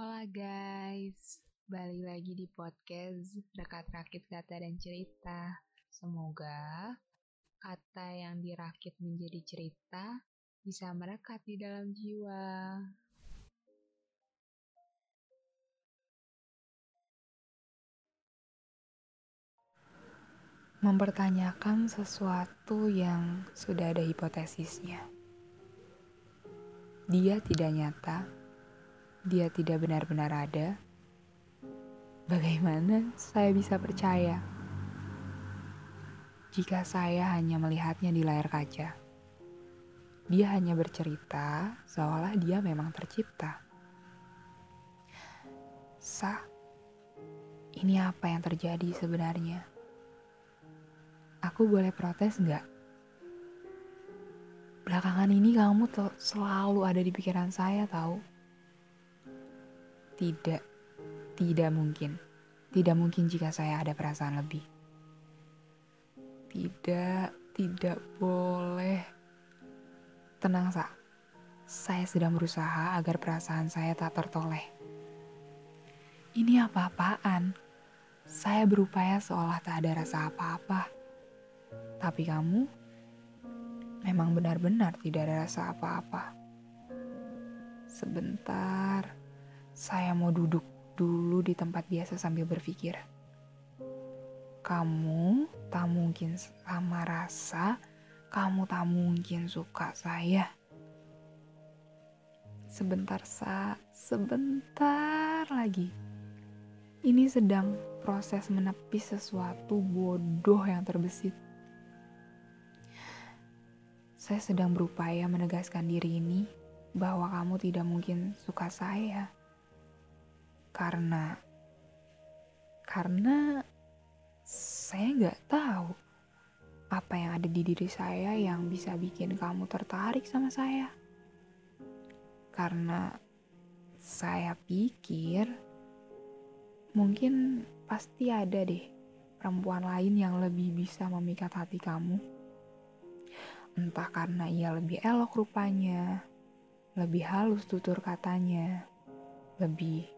Hola guys, balik lagi di podcast Dekat Rakit Kata dan Cerita. Semoga kata yang dirakit menjadi cerita bisa merekat di dalam jiwa. Mempertanyakan sesuatu yang sudah ada hipotesisnya. Dia tidak nyata, dia tidak benar-benar ada, bagaimana saya bisa percaya jika saya hanya melihatnya di layar kaca? Dia hanya bercerita seolah dia memang tercipta. Sa, ini apa yang terjadi sebenarnya? Aku boleh protes nggak? Belakangan ini kamu selalu ada di pikiran saya tahu. Tidak, tidak mungkin. Tidak mungkin jika saya ada perasaan lebih. Tidak, tidak boleh. Tenang, Sa. Saya sedang berusaha agar perasaan saya tak tertoleh. Ini apa-apaan? Saya berupaya seolah tak ada rasa apa-apa. Tapi kamu memang benar-benar tidak ada rasa apa-apa. Sebentar. Saya mau duduk dulu di tempat biasa sambil berpikir. Kamu tak mungkin sama rasa, kamu tak mungkin suka saya. Sebentar, Sa, sebentar lagi. Ini sedang proses menepis sesuatu bodoh yang terbesit. Saya sedang berupaya menegaskan diri ini bahwa kamu tidak mungkin suka saya karena karena saya nggak tahu apa yang ada di diri saya yang bisa bikin kamu tertarik sama saya. Karena saya pikir mungkin pasti ada deh perempuan lain yang lebih bisa memikat hati kamu. Entah karena ia lebih elok rupanya, lebih halus tutur katanya, lebih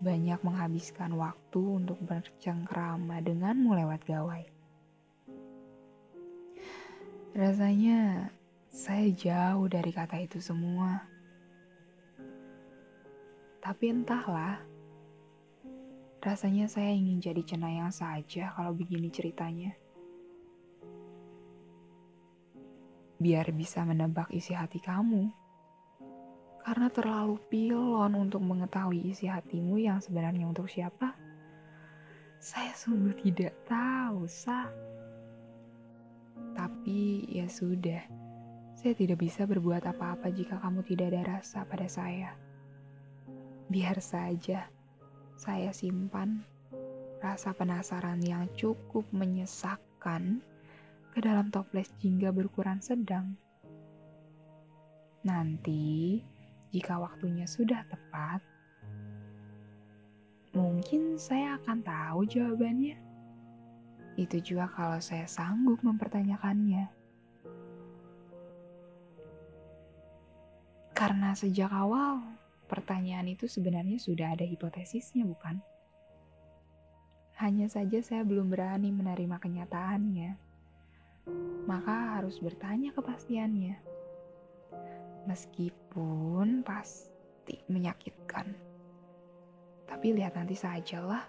banyak menghabiskan waktu untuk bercengkrama denganmu lewat gawai. Rasanya saya jauh dari kata itu semua. Tapi entahlah, rasanya saya ingin jadi cenayang saja kalau begini ceritanya. Biar bisa menebak isi hati kamu karena terlalu pilon untuk mengetahui isi hatimu yang sebenarnya untuk siapa. Saya sungguh tidak tahu, Sa. Tapi ya sudah, saya tidak bisa berbuat apa-apa jika kamu tidak ada rasa pada saya. Biar saja saya simpan rasa penasaran yang cukup menyesakkan ke dalam toples jingga berukuran sedang. Nanti, jika waktunya sudah tepat, mungkin saya akan tahu jawabannya. Itu juga kalau saya sanggup mempertanyakannya. Karena sejak awal, pertanyaan itu sebenarnya sudah ada hipotesisnya, bukan? Hanya saja saya belum berani menerima kenyataannya. Maka harus bertanya kepastiannya meskipun pasti menyakitkan. Tapi lihat nanti sajalah.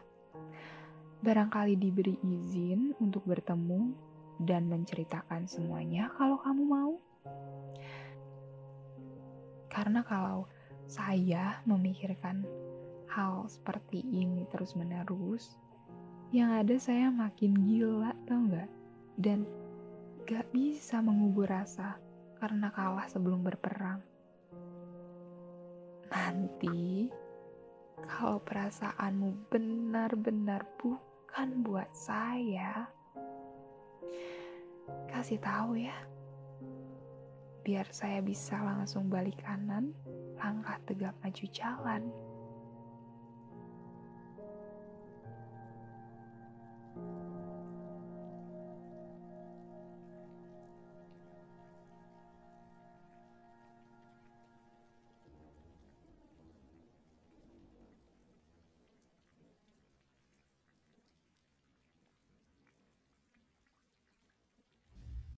Barangkali diberi izin untuk bertemu dan menceritakan semuanya kalau kamu mau. Karena kalau saya memikirkan hal seperti ini terus-menerus, yang ada saya makin gila, tau gak? Dan gak bisa mengubur rasa karena kalah sebelum berperang. Nanti, kalau perasaanmu benar-benar bukan buat saya, kasih tahu ya. Biar saya bisa langsung balik kanan, langkah tegap maju jalan.